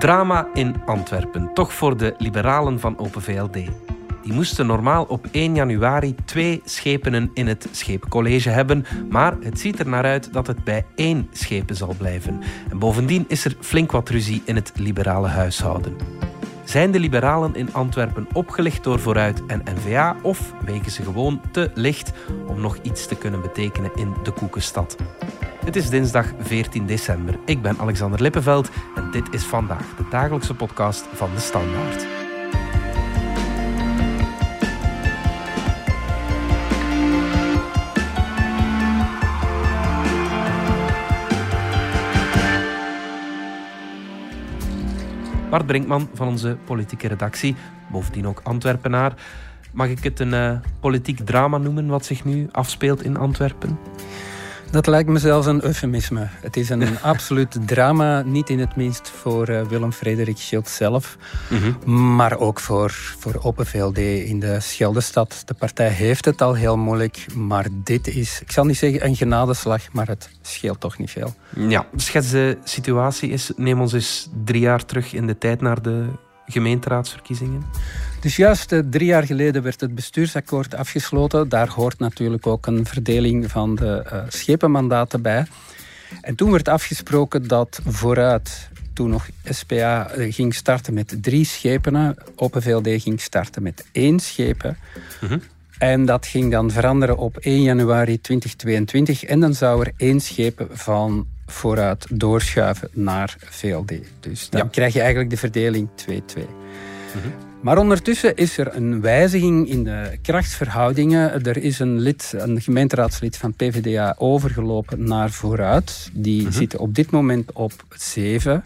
Drama in Antwerpen, toch voor de liberalen van Open VLD. Die moesten normaal op 1 januari twee schepenen in het schepencollege hebben, maar het ziet er naar uit dat het bij één schepen zal blijven. En bovendien is er flink wat ruzie in het liberale huishouden. Zijn de liberalen in Antwerpen opgelicht door Vooruit en NVA of wegen ze gewoon te licht om nog iets te kunnen betekenen in de koekenstad? Het is dinsdag 14 december. Ik ben Alexander Lippenveld en dit is vandaag de dagelijkse podcast van de Standaard. Bart Brinkman van onze politieke redactie, bovendien ook Antwerpenaar. Mag ik het een uh, politiek drama noemen wat zich nu afspeelt in Antwerpen? Dat lijkt me zelfs een eufemisme. Het is een absoluut drama, niet in het minst voor uh, Willem-Frederik Schild zelf, mhm. maar ook voor, voor Open VLD in de Scheldestad. De partij heeft het al heel moeilijk, maar dit is, ik zal niet zeggen een genadeslag, maar het scheelt toch niet veel. Ja, schets de situatie is, neem ons eens drie jaar terug in de tijd naar de gemeenteraadsverkiezingen. Dus juist eh, drie jaar geleden werd het bestuursakkoord afgesloten. Daar hoort natuurlijk ook een verdeling van de uh, schepenmandaten bij. En toen werd afgesproken dat vooruit, toen nog SPA eh, ging starten met drie schepenen, Open VLD ging starten met één schepen. Mhm. En dat ging dan veranderen op 1 januari 2022. En dan zou er één schepen van vooruit doorschuiven naar VLD. Dus dan krijg je eigenlijk de verdeling 2-2. Mm maar ondertussen is er een wijziging in de krachtsverhoudingen. Er is een, lid, een gemeenteraadslid van PvdA overgelopen naar vooruit. Die mm zit op dit moment op zeven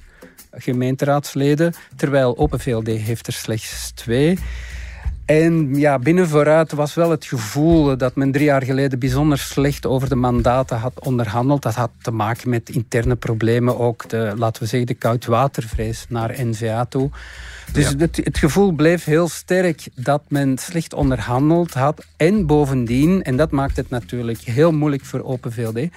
gemeenteraadsleden, terwijl Open VLD heeft er slechts twee. En ja, binnen vooruit was wel het gevoel dat men drie jaar geleden bijzonder slecht over de mandaten had onderhandeld. Dat had te maken met interne problemen, ook de, laten we zeggen, de koudwatervrees naar NVA toe. Dus het, het, gevoel bleef heel sterk dat men slecht onderhandeld had. En bovendien, en dat maakt het natuurlijk heel moeilijk voor Open VLD,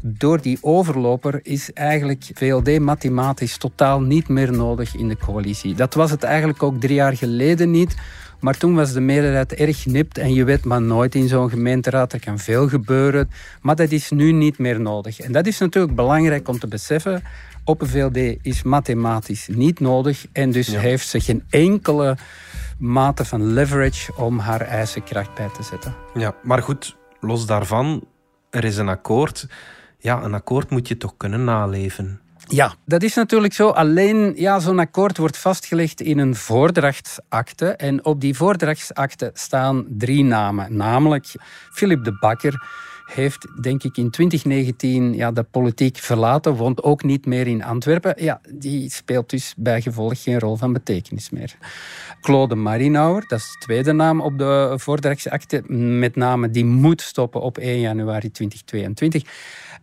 door die overloper is eigenlijk VLD mathematisch totaal niet meer nodig in de coalitie. Dat was het eigenlijk ook drie jaar geleden niet. Maar toen was de meerderheid erg nipt en je weet maar nooit in zo'n gemeenteraad. Er kan veel gebeuren, maar dat is nu niet meer nodig. En dat is natuurlijk belangrijk om te beseffen. Open VLD is mathematisch niet nodig en dus heeft ze geen enkele mate van leverage om haar eisenkracht bij te zetten. Ja, maar goed, los daarvan, er is een akkoord. Ja, een akkoord moet je toch kunnen naleven. Ja, dat is natuurlijk zo. Alleen, ja, zo'n akkoord wordt vastgelegd in een voordrachtsakte. En op die voordrachtsakte staan drie namen. Namelijk Philip de Bakker heeft, denk ik, in 2019 ja, de politiek verlaten, woont ook niet meer in Antwerpen. Ja, die speelt dus bij gevolg geen rol van betekenis meer. Claude Marinauer, dat is de tweede naam op de voordrachtsakte, met name die moet stoppen op 1 januari 2022.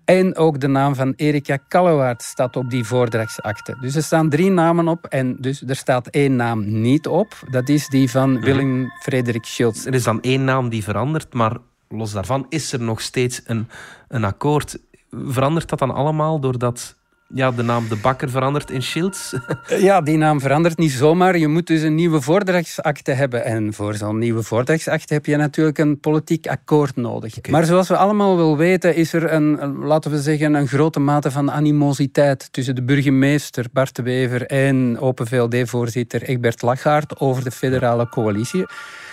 En ook de naam van Erika Kallewaard staat op die voordrachtsakte. Dus er staan drie namen op en dus er staat één naam niet op. Dat is die van mhm. Willem Frederik Schultz. Er is dan één naam die verandert, maar los daarvan is er nog steeds een, een akkoord. Verandert dat dan allemaal doordat ja, de naam De Bakker verandert in Schilds? Ja, die naam verandert niet zomaar. Je moet dus een nieuwe voordrachtsakte hebben. En voor zo'n nieuwe voordrachtsakte heb je natuurlijk een politiek akkoord nodig. Maar zoals we allemaal wel weten, is er een, laten we zeggen, een grote mate van animositeit tussen de burgemeester Bart de Wever en Open VLD-voorzitter Egbert Lachaert over de federale coalitie.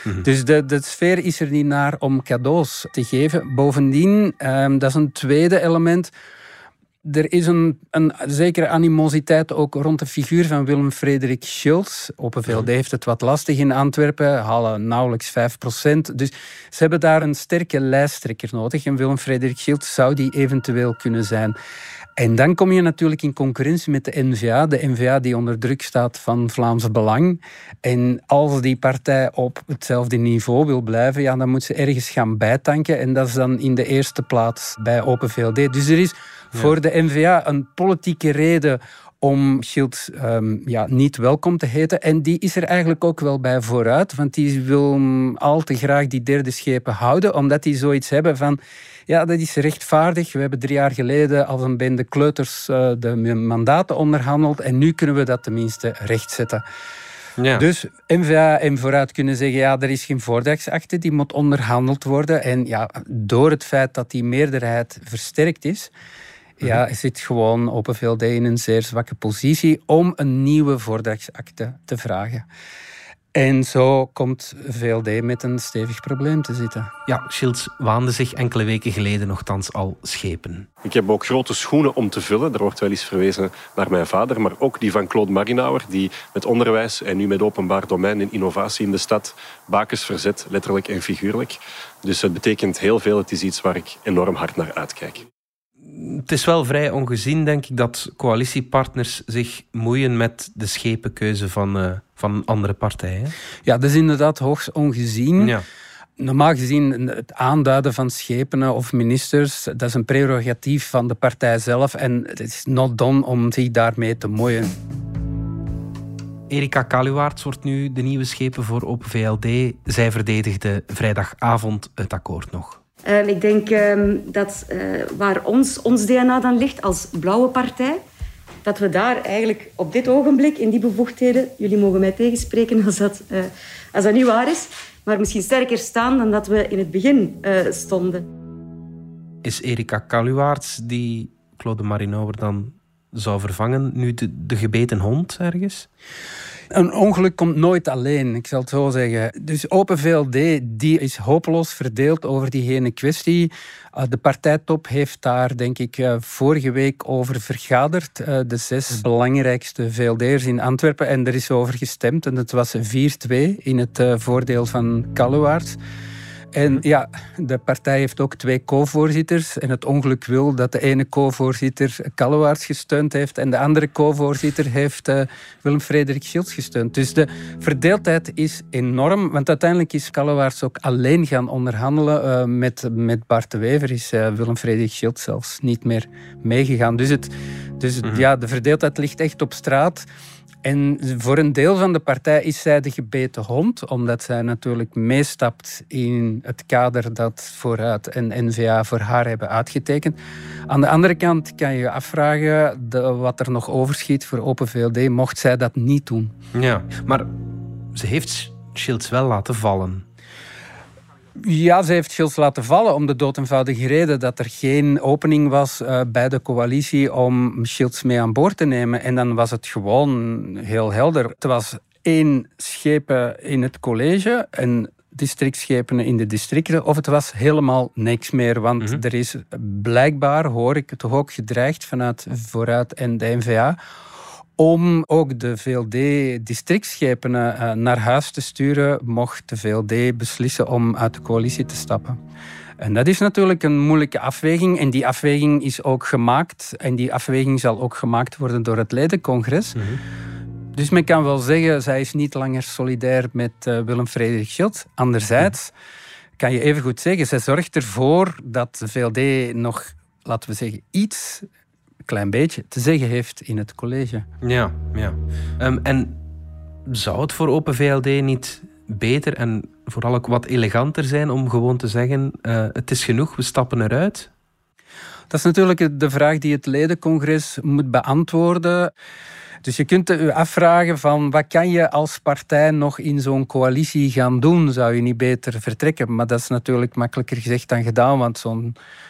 Mhm. Dus de, de sfeer is er niet naar om cadeaus te geven. Bovendien, um, dat is een tweede element er is een, een zekere animositeit ook rond de figuur van Willem Frederik Schulz. Open VLD heeft het wat lastig in Antwerpen, halen nauwelijks 5%. Dus ze hebben daar een sterke lijsttrekker nodig. En Willem Frederik Schulz zou die eventueel kunnen zijn. En dan kom je natuurlijk in concurrentie met de NVA. De NVA die onder druk staat van Vlaams Belang. En als die partij op hetzelfde niveau wil blijven, ja, dan moet ze ergens gaan bijtanken. En dat is dan in de eerste plaats bij Open VLD. Dus er is voor de NVA een politieke reden om Schild um, ja, niet welkom te heten. En die is er eigenlijk ook wel bij vooruit, want die wil al te graag die derde schepen houden, omdat die zoiets hebben van ja, dat is rechtvaardig. We hebben drie jaar geleden als een bende kleuters uh, de mandaten onderhandeld en nu kunnen we dat tenminste rechtzetten. Ja. Dus NVA en vooruit kunnen zeggen, ja, er is geen voordragsakte, die moet onderhandeld worden. En ja, door het feit dat die meerderheid versterkt is, ja, zit gewoon Open VLD in een zeer zwakke positie om een nieuwe voordragsakte te vragen. En zo komt VLD met een stevig probleem te zitten. Ja, Schilds waande zich enkele weken geleden nogthans al schepen. Ik heb ook grote schoenen om te vullen. Er wordt wel eens verwezen naar mijn vader, maar ook die van Claude Marinauer, die met onderwijs en nu met openbaar domein en innovatie in de stad bakens verzet, letterlijk en figuurlijk. Dus het betekent heel veel. Het is iets waar ik enorm hard naar uitkijk het is wel vrij ongezien, denk ik, dat coalitiepartners zich moeien met de schepenkeuze van, uh, van andere partijen. Ja, dat is inderdaad hoogst ongezien. Ja. Normaal gezien, het aanduiden van schepenen of ministers, dat is een prerogatief van de partij zelf en het is not done om zich daarmee te moeien. Erika Kaluwaerts wordt nu de nieuwe schepen voor Open VLD. Zij verdedigde vrijdagavond het akkoord nog. Ehm, ik denk ehm, dat uh, waar ons, ons DNA dan ligt als blauwe partij, dat we daar eigenlijk op dit ogenblik in die bevoegdheden, jullie mogen mij tegenspreken als dat, uh, als dat niet waar is, maar misschien sterker staan dan dat we in het begin uh, stonden. Is Erika Kaluwaerts die Claude Marinauer dan zou vervangen, nu de, de gebeten hond ergens? Een ongeluk komt nooit alleen, ik zal het zo zeggen. Dus Open VLD die is hopeloos verdeeld over die hele kwestie. Eh, de partijtop heeft daar, denk ik, eh, vorige week over vergaderd. Eh, de zes belangrijkste VLD'ers in Antwerpen. En er is over gestemd. En het was 4-2 in het voordeel van Kallewaard. En ja, de partij heeft ook twee co-voorzitters. En het ongeluk wil dat de ene co-voorzitter Kallewaerts gesteund heeft en de andere co-voorzitter heeft uh, Willem-Frederik Schilds gesteund. Dus de verdeeldheid is enorm, want uiteindelijk is Kallewaerts ook alleen gaan onderhandelen uh, met, met Bart de Wever. Is uh, Willem-Frederik Schilds zelfs niet meer meegegaan. Dus, het, dus mm -hmm. ja, de verdeeldheid ligt echt op straat. En voor een deel van de partij is zij de gebeten hond, omdat zij natuurlijk meestapt in het kader dat Vooruit en NVA voor haar hebben uitgetekend. Aan de andere kant kan je je afvragen de, wat er nog overschiet voor Open VLD, mocht zij dat niet doen. Ja, maar ze heeft Schilds wel laten vallen. Ja, ze heeft Schils laten vallen om de dood eenvoudige reden dat er geen opening was uh, bij de coalitie om Schils mee aan boord te nemen. En dan was het gewoon heel helder. Het was één schepen in het college en districtschepen in de districten, of het was helemaal niks meer. Want mm -hmm. er is blijkbaar, hoor ik toch ook gedreigd vanuit Vooruit en de NVA, om ook de VLD-districtschepen uh, naar huis te sturen, mocht de VLD beslissen om uit de coalitie te stappen. En dat is natuurlijk een moeilijke afweging. En die afweging is ook gemaakt. En die afweging zal ook gemaakt worden door het ledencongres. Mm -hmm. Dus men kan wel zeggen, zij is niet langer solidair met uh, Willem-Frederik Schild. Anderzijds mm -hmm. kan je even goed zeggen, zij zorgt ervoor dat de VLD nog, laten we zeggen, iets klein beetje te zeggen heeft in het college. Ja, ja. Um, en zou het voor Open VLD niet beter en vooral ook wat eleganter zijn om gewoon te zeggen: uh, het is genoeg, we stappen eruit? Dat is natuurlijk de vraag die het ledencongres moet beantwoorden. Dus je kunt je afvragen van wat kan je als partij nog in zo'n coalitie gaan doen? Zou je niet beter vertrekken? Maar dat is natuurlijk makkelijker gezegd dan gedaan, want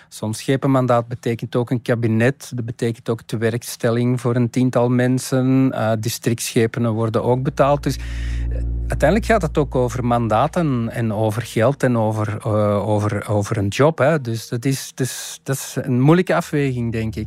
zo'n schepenmandaat betekent ook een kabinet. Dat betekent ook de werkstelling voor een tiental mensen. Uh, districtschepenen worden ook betaald. Dus eh, uiteindelijk gaat het ook over mandaten en over geld en over, uh, over, over een job. Hè. Dus is, dus, dat is een moeilijke afweging, denk ik.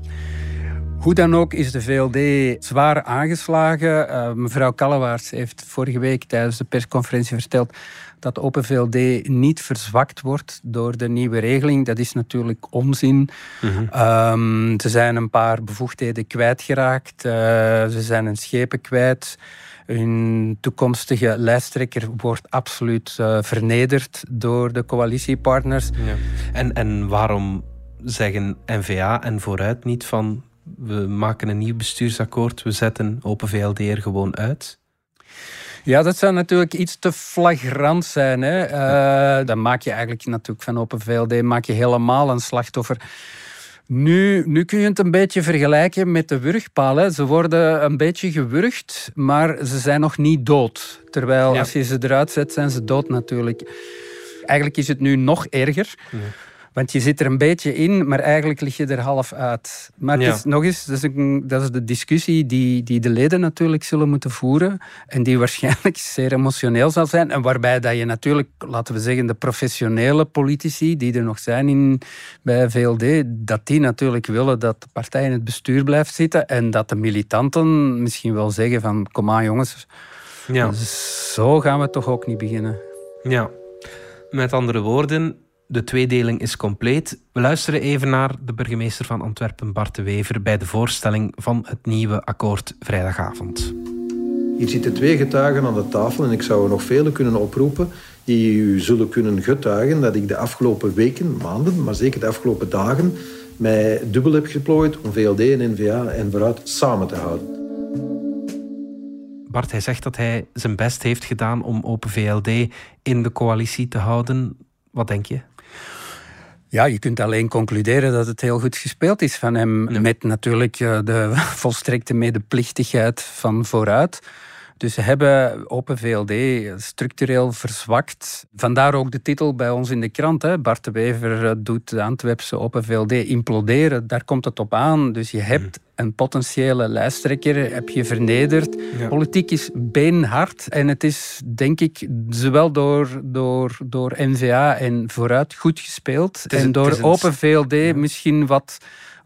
Hoe dan ook is de VLD zwaar aangeslagen. Uh, mevrouw Kallewaerts heeft vorige week tijdens de persconferentie verteld dat Open VLD niet verzwakt wordt door de nieuwe regeling. Dat is natuurlijk onzin. Mm um, ze zijn een paar bevoegdheden kwijtgeraakt. Uh, ze zijn een schepen kwijt. Hun toekomstige lijsttrekker wordt absoluut uh, vernederd door de coalitiepartners. Ja. En, en waarom zeggen NVA en Vooruit niet van We maken een nieuw bestuursakkoord, we zetten Open VLD er gewoon uit. Ja, dat zou natuurlijk iets te flagrant zijn. Hè? Uh, dan maak je eigenlijk natuurlijk van Open VLD maak je helemaal een slachtoffer. Nu, nu kun je het een beetje vergelijken met de wurgpalen. Ze worden een beetje gewurgd, maar ze zijn nog niet dood. Terwijl als je ze eruit zet, zijn ze dood natuurlijk. Eigenlijk is het nu nog erger. Want je zit er een beetje in, maar eigenlijk lig je er half uit. Maar het is, nog eens, dat is, een, dat is de discussie die, die de leden natuurlijk zullen moeten voeren. En die waarschijnlijk zeer emotioneel zal zijn. En waarbij dat je natuurlijk, laten we zeggen, de professionele politici die er nog zijn in, bij VLD, dat die natuurlijk willen dat de partij in het bestuur blijft zitten. En dat de militanten misschien wel zeggen van, kom aan jongens, ja. zo gaan we toch ook niet beginnen. Ja, met andere woorden, de tweedeling is compleet. We luisteren even naar de burgemeester van Antwerpen, Bart de Wever, bij de voorstelling van het nieuwe akkoord vrijdagavond. Hier zitten twee getuigen aan de tafel en ik zou er nog vele kunnen oproepen die u zullen kunnen getuigen dat ik de afgelopen weken, maanden, maar zeker de afgelopen dagen mij dubbel heb geplooid om VLD en NVA en vooruit samen te houden. Bart, hij zegt dat hij zijn best heeft gedaan om Open VLD in de coalitie te houden. Wat denk je? Ja, je kunt alleen concluderen dat het heel goed gespeeld is van hem. Met natuurlijk eh, de volstrekte medeplichtigheid van vooruit. Dus ze hebben Open VLD structureel verzwakt. Vandaar ook de titel bij ons in de krant. Hè. Bart de Wever eh, doet de Antwerpse Open VLD imploderen. Daar komt het op aan. Dus je hebt een potentiële lijsttrekker, heb je vernederd. Politiek is beenhard. En het is, denk ik, zowel door, door, door NVA en Vooruit goed gespeeld. en door Open VLD misschien wat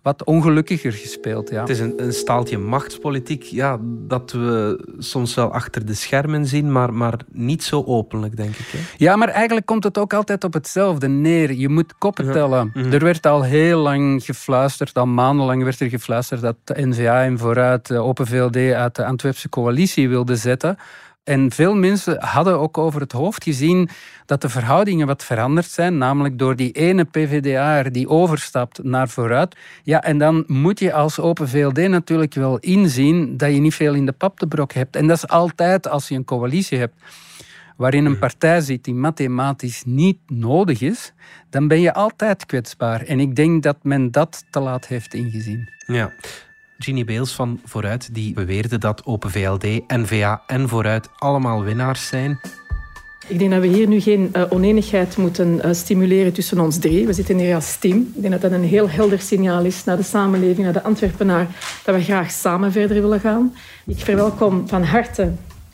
wat ongelukkiger gespeeld. Ja. Het is een, een staaltje machtspolitiek ja, dat we soms wel achter de schermen zien, maar, maar niet zo openlijk, denk ik. Hè? Ja, maar eigenlijk komt het ook altijd op hetzelfde neer. Je moet koppen tellen. Mhm. Er werd al heel lang gefluisterd, al maandenlang werd er gefluisterd dat de NVA en vooruit de Open VLD uit de Antwerpse coalitie wilde zetten. En veel mensen hadden ook over het hoofd gezien dat de verhoudingen wat veranderd zijn, namelijk door die ene PVDA'er die overstapt naar vooruit. Ja, en dan moet je als Open VLD natuurlijk wel inzien dat je niet veel in de pap te brok hebt. En dat is altijd als je een coalitie hebt waarin een partij zit die mathematisch niet nodig is, dan ben je altijd kwetsbaar. En ik denk dat men dat te laat heeft ingezien. Ja. Ginny Beels van Vooruit die beweerde dat Open VLD, NVA en Vooruit allemaal winnaars zijn. Ik denk dat we hier nu geen uh, oneenigheid moeten uh, stimuleren tussen ons drie. We zitten hier als team. Ik denk dat dat een heel helder signaal is naar de samenleving, naar de Antwerpenaar, dat we graag samen verder willen gaan. Ik verwelkom van harte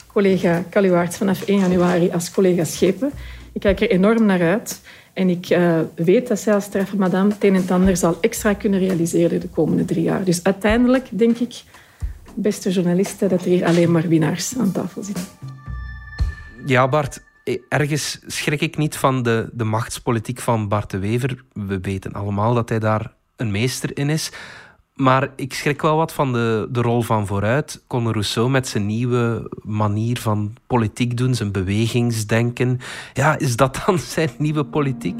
collega Kaluwaerts vanaf 1 januari als collega Schepen. Ik kijk er enorm naar uit. En ik uh, weet dat zij als madame het een en ander zal extra kunnen realiseren de komende drie jaar. Dus uiteindelijk denk ik, beste journalisten, dat er hier alleen maar winnaars aan tafel zitten. Ja, Bart, ergens schrik ik niet van de, de machtspolitiek van Bart de Wever. We weten allemaal dat hij daar een meester in is. Maar ik schrik wel wat van de, de rol van vooruit. Conor Rousseau met zijn nieuwe manier van politiek doen, zijn bewegingsdenken. Ja, is dat dan zijn nieuwe politiek?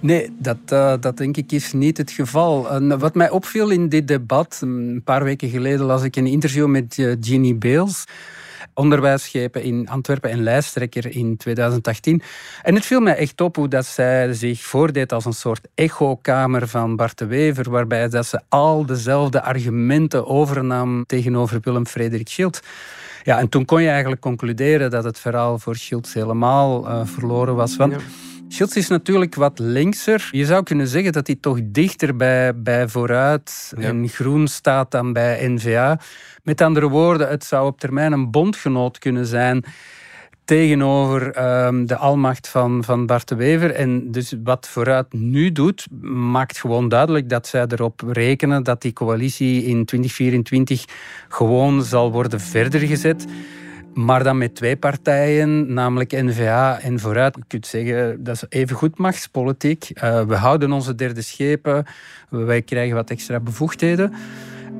Nee, dat, uh, dat denk ik is niet het geval. En wat mij opviel in dit debat, een paar weken geleden las ik een interview met Ginny Beels onderwijsschepen in Antwerpen en lijsttrekker in 2018. En het viel mij echt op hoe dat zij zich voordeed als een soort echokamer van Bart de Wever, waarbij dat ze al dezelfde argumenten overnam tegenover Willem Frederik Schild. Ja, en toen kon je eigenlijk concluderen dat het verhaal voor Schilds helemaal uh, verloren was. Want. Is natuurlijk wat linkser. Je zou kunnen zeggen dat hij toch dichter bij, bij Vooruit en Groen staat dan bij NVA. Met andere woorden, het zou op termijn een bondgenoot kunnen zijn tegenover ehm, de almacht van, van Bart de Wever. En dus wat Vooruit nu doet, maakt gewoon duidelijk dat zij erop rekenen dat die coalitie in 2024 gewoon zal worden verder gezet. Maar dan met twee partijen, namelijk N-VA en Vooruit. Je kunt zeggen, dat is even goed machtspolitiek. Uh, we houden onze derde schepen, wij krijgen wat extra bevoegdheden.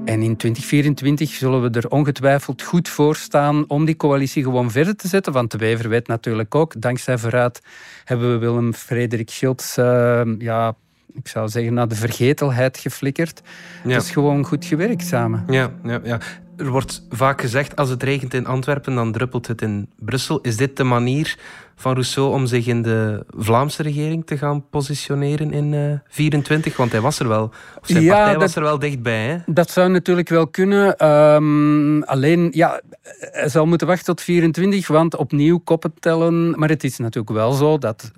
En in 2024 zullen we er ongetwijfeld goed voor staan om die coalitie gewoon verder te zetten. Want de Wever weet natuurlijk ook, dankzij Vooruit hebben we Willem Frederik Schilds uh, ja, ik zou zeggen, naar de vergetelheid geflikkerd. Ja. Het is gewoon goed gewerkt samen. Ja, ja, ja. Er wordt vaak gezegd, als het regent in Antwerpen, dan druppelt het in Brussel. Is dit de manier van Rousseau om zich in de Vlaamse regering te gaan positioneren in uh, eh, 24? Want hij was er wel, of zijn ja, partij was er wel dichtbij. Hè? Dat zou natuurlijk wel kunnen. Um, alleen, ja, hij zal moeten wachten tot 24, want opnieuw koppen tellen. Maar het is natuurlijk wel zo dat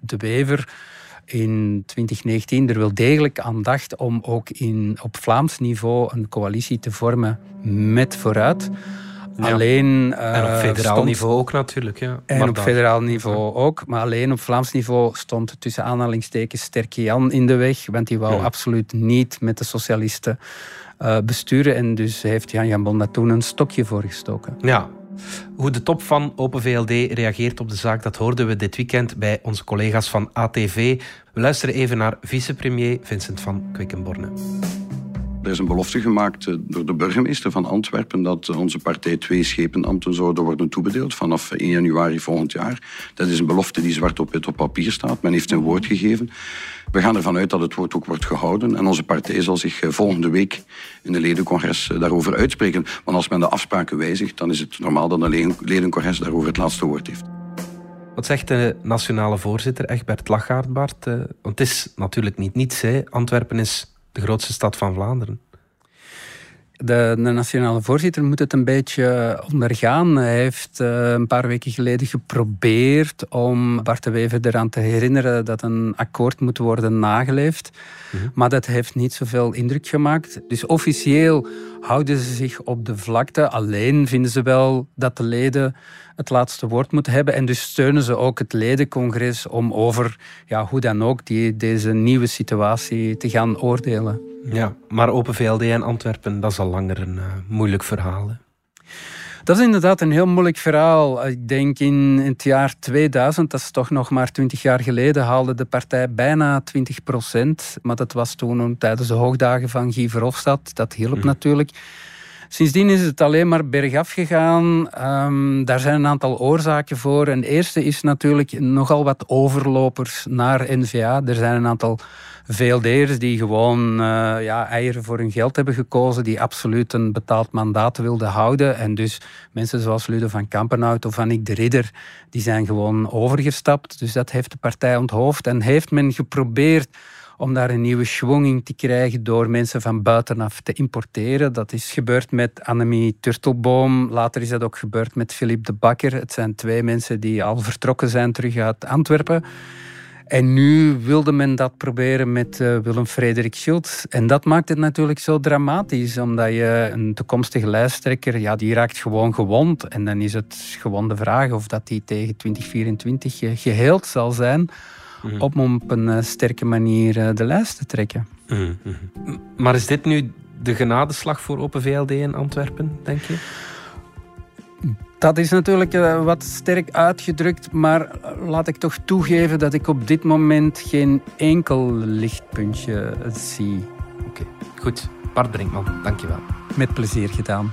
de Wever in 2019 er wel degelijk aan dacht om ook in, op Vlaams niveau een coalitie te vormen met Vooruit. Alleen, en op eh, federaal niveau ook natuurlijk. Ja. En op federaal niveau ook. Maar alleen op Vlaams niveau stond tussen aanhalingstekens Sterke Jan in de weg. Want die wou absoluut niet met de socialisten uh, besturen. En dus heeft Jan Jan Bon daar toen een stokje voor gestoken. Ja, hoe de top van Open VLD reageert op de zaak, dat hoorden we dit weekend bij onze collega's van ATV. We luisteren even naar vicepremier Vincent van Quickenborne. Er is een belofte gemaakt eh, door de burgemeester van Antwerpen dat onze partij twee schepenambten zouden worden toebedeeld vanaf 1 januari volgend jaar. Dat is een belofte die zwart op wit op papier staat. Men heeft een woord gegeven. We gaan ervan uit dat het woord ook wordt gehouden. En onze partij zal zich eh, volgende week in de ledencongres eh, daarover uitspreken. Want als men de afspraken wijzigt, dan is het normaal dat een ledencongres daarover het laatste woord heeft. Wat zegt de nationale voorzitter Egbert Lachaert, Want het is natuurlijk niet niets. Hè? Antwerpen is de grootste stad van Vlaanderen. De, de, nationale voorzitter moet het een beetje ondergaan. Hij heeft uh, een paar weken geleden geprobeerd om Bart de Wever eraan te herinneren dat een akkoord moet worden nageleefd. Mhm. Maar dat heeft niet zoveel indruk gemaakt. Dus officieel houden ze zich op de vlakte. Alleen vinden ze wel dat de leden het laatste woord moeten hebben. En dus steunen ze ook het ledencongres om over ja, hoe dan ook die, deze nieuwe situatie te gaan oordelen. Ja, maar Open VLD en Antwerpen, dat is al langer een uh, moeilijk verhaal. Hè? Dat is inderdaad een heel moeilijk verhaal. Ik denk in het jaar 2000, dat is toch nog maar 20 jaar geleden, haalde de partij bijna 20 procent. Maar dat was toen tijdens de hoogdagen van Guy Verhofstadt. Dat hielp mhm. natuurlijk. Sindsdien is het alleen maar bergaf gegaan. Um, daar zijn een aantal oorzaken voor. En de eerste is natuurlijk nogal wat overlopers naar NVA. Er zijn een aantal VLD'ers die gewoon uh, ja, eieren voor hun geld hebben gekozen, die absoluut een betaald mandaat wilden houden. En dus mensen zoals Ludo van Kampenhout of Annick de Ridder, die zijn gewoon overgestapt. Dus dat heeft de partij onthoofd en heeft men geprobeerd om daar een nieuwe schwung te krijgen door mensen van buitenaf te importeren. Dat is gebeurd met Annemie Turtelboom. Later is dat ook gebeurd met Philippe de Bakker. Het zijn twee mensen die al vertrokken zijn terug uit Antwerpen. En nu wilde men dat proberen met uh, Willem Frederik Schultz. En dat maakt het natuurlijk zo dramatisch, omdat je een toekomstige lijsttrekker, ja, die raakt gewoon gewond. En dan is het gewoon de vraag of dat die tegen 2024 geheeld zal zijn. Mhm. om op een eh, sterke manier eh, de lijst te trekken. Mhm, mhm. Maar is dit nu de genadeslag voor Open VLD in Antwerpen, denk je? Dat is natuurlijk eh, wat sterk uitgedrukt, maar laat ik toch toegeven dat ik op dit moment geen enkel lichtpuntje zie. Oké, goed. Bart Brinkman, dankjewel. Met plezier gedaan.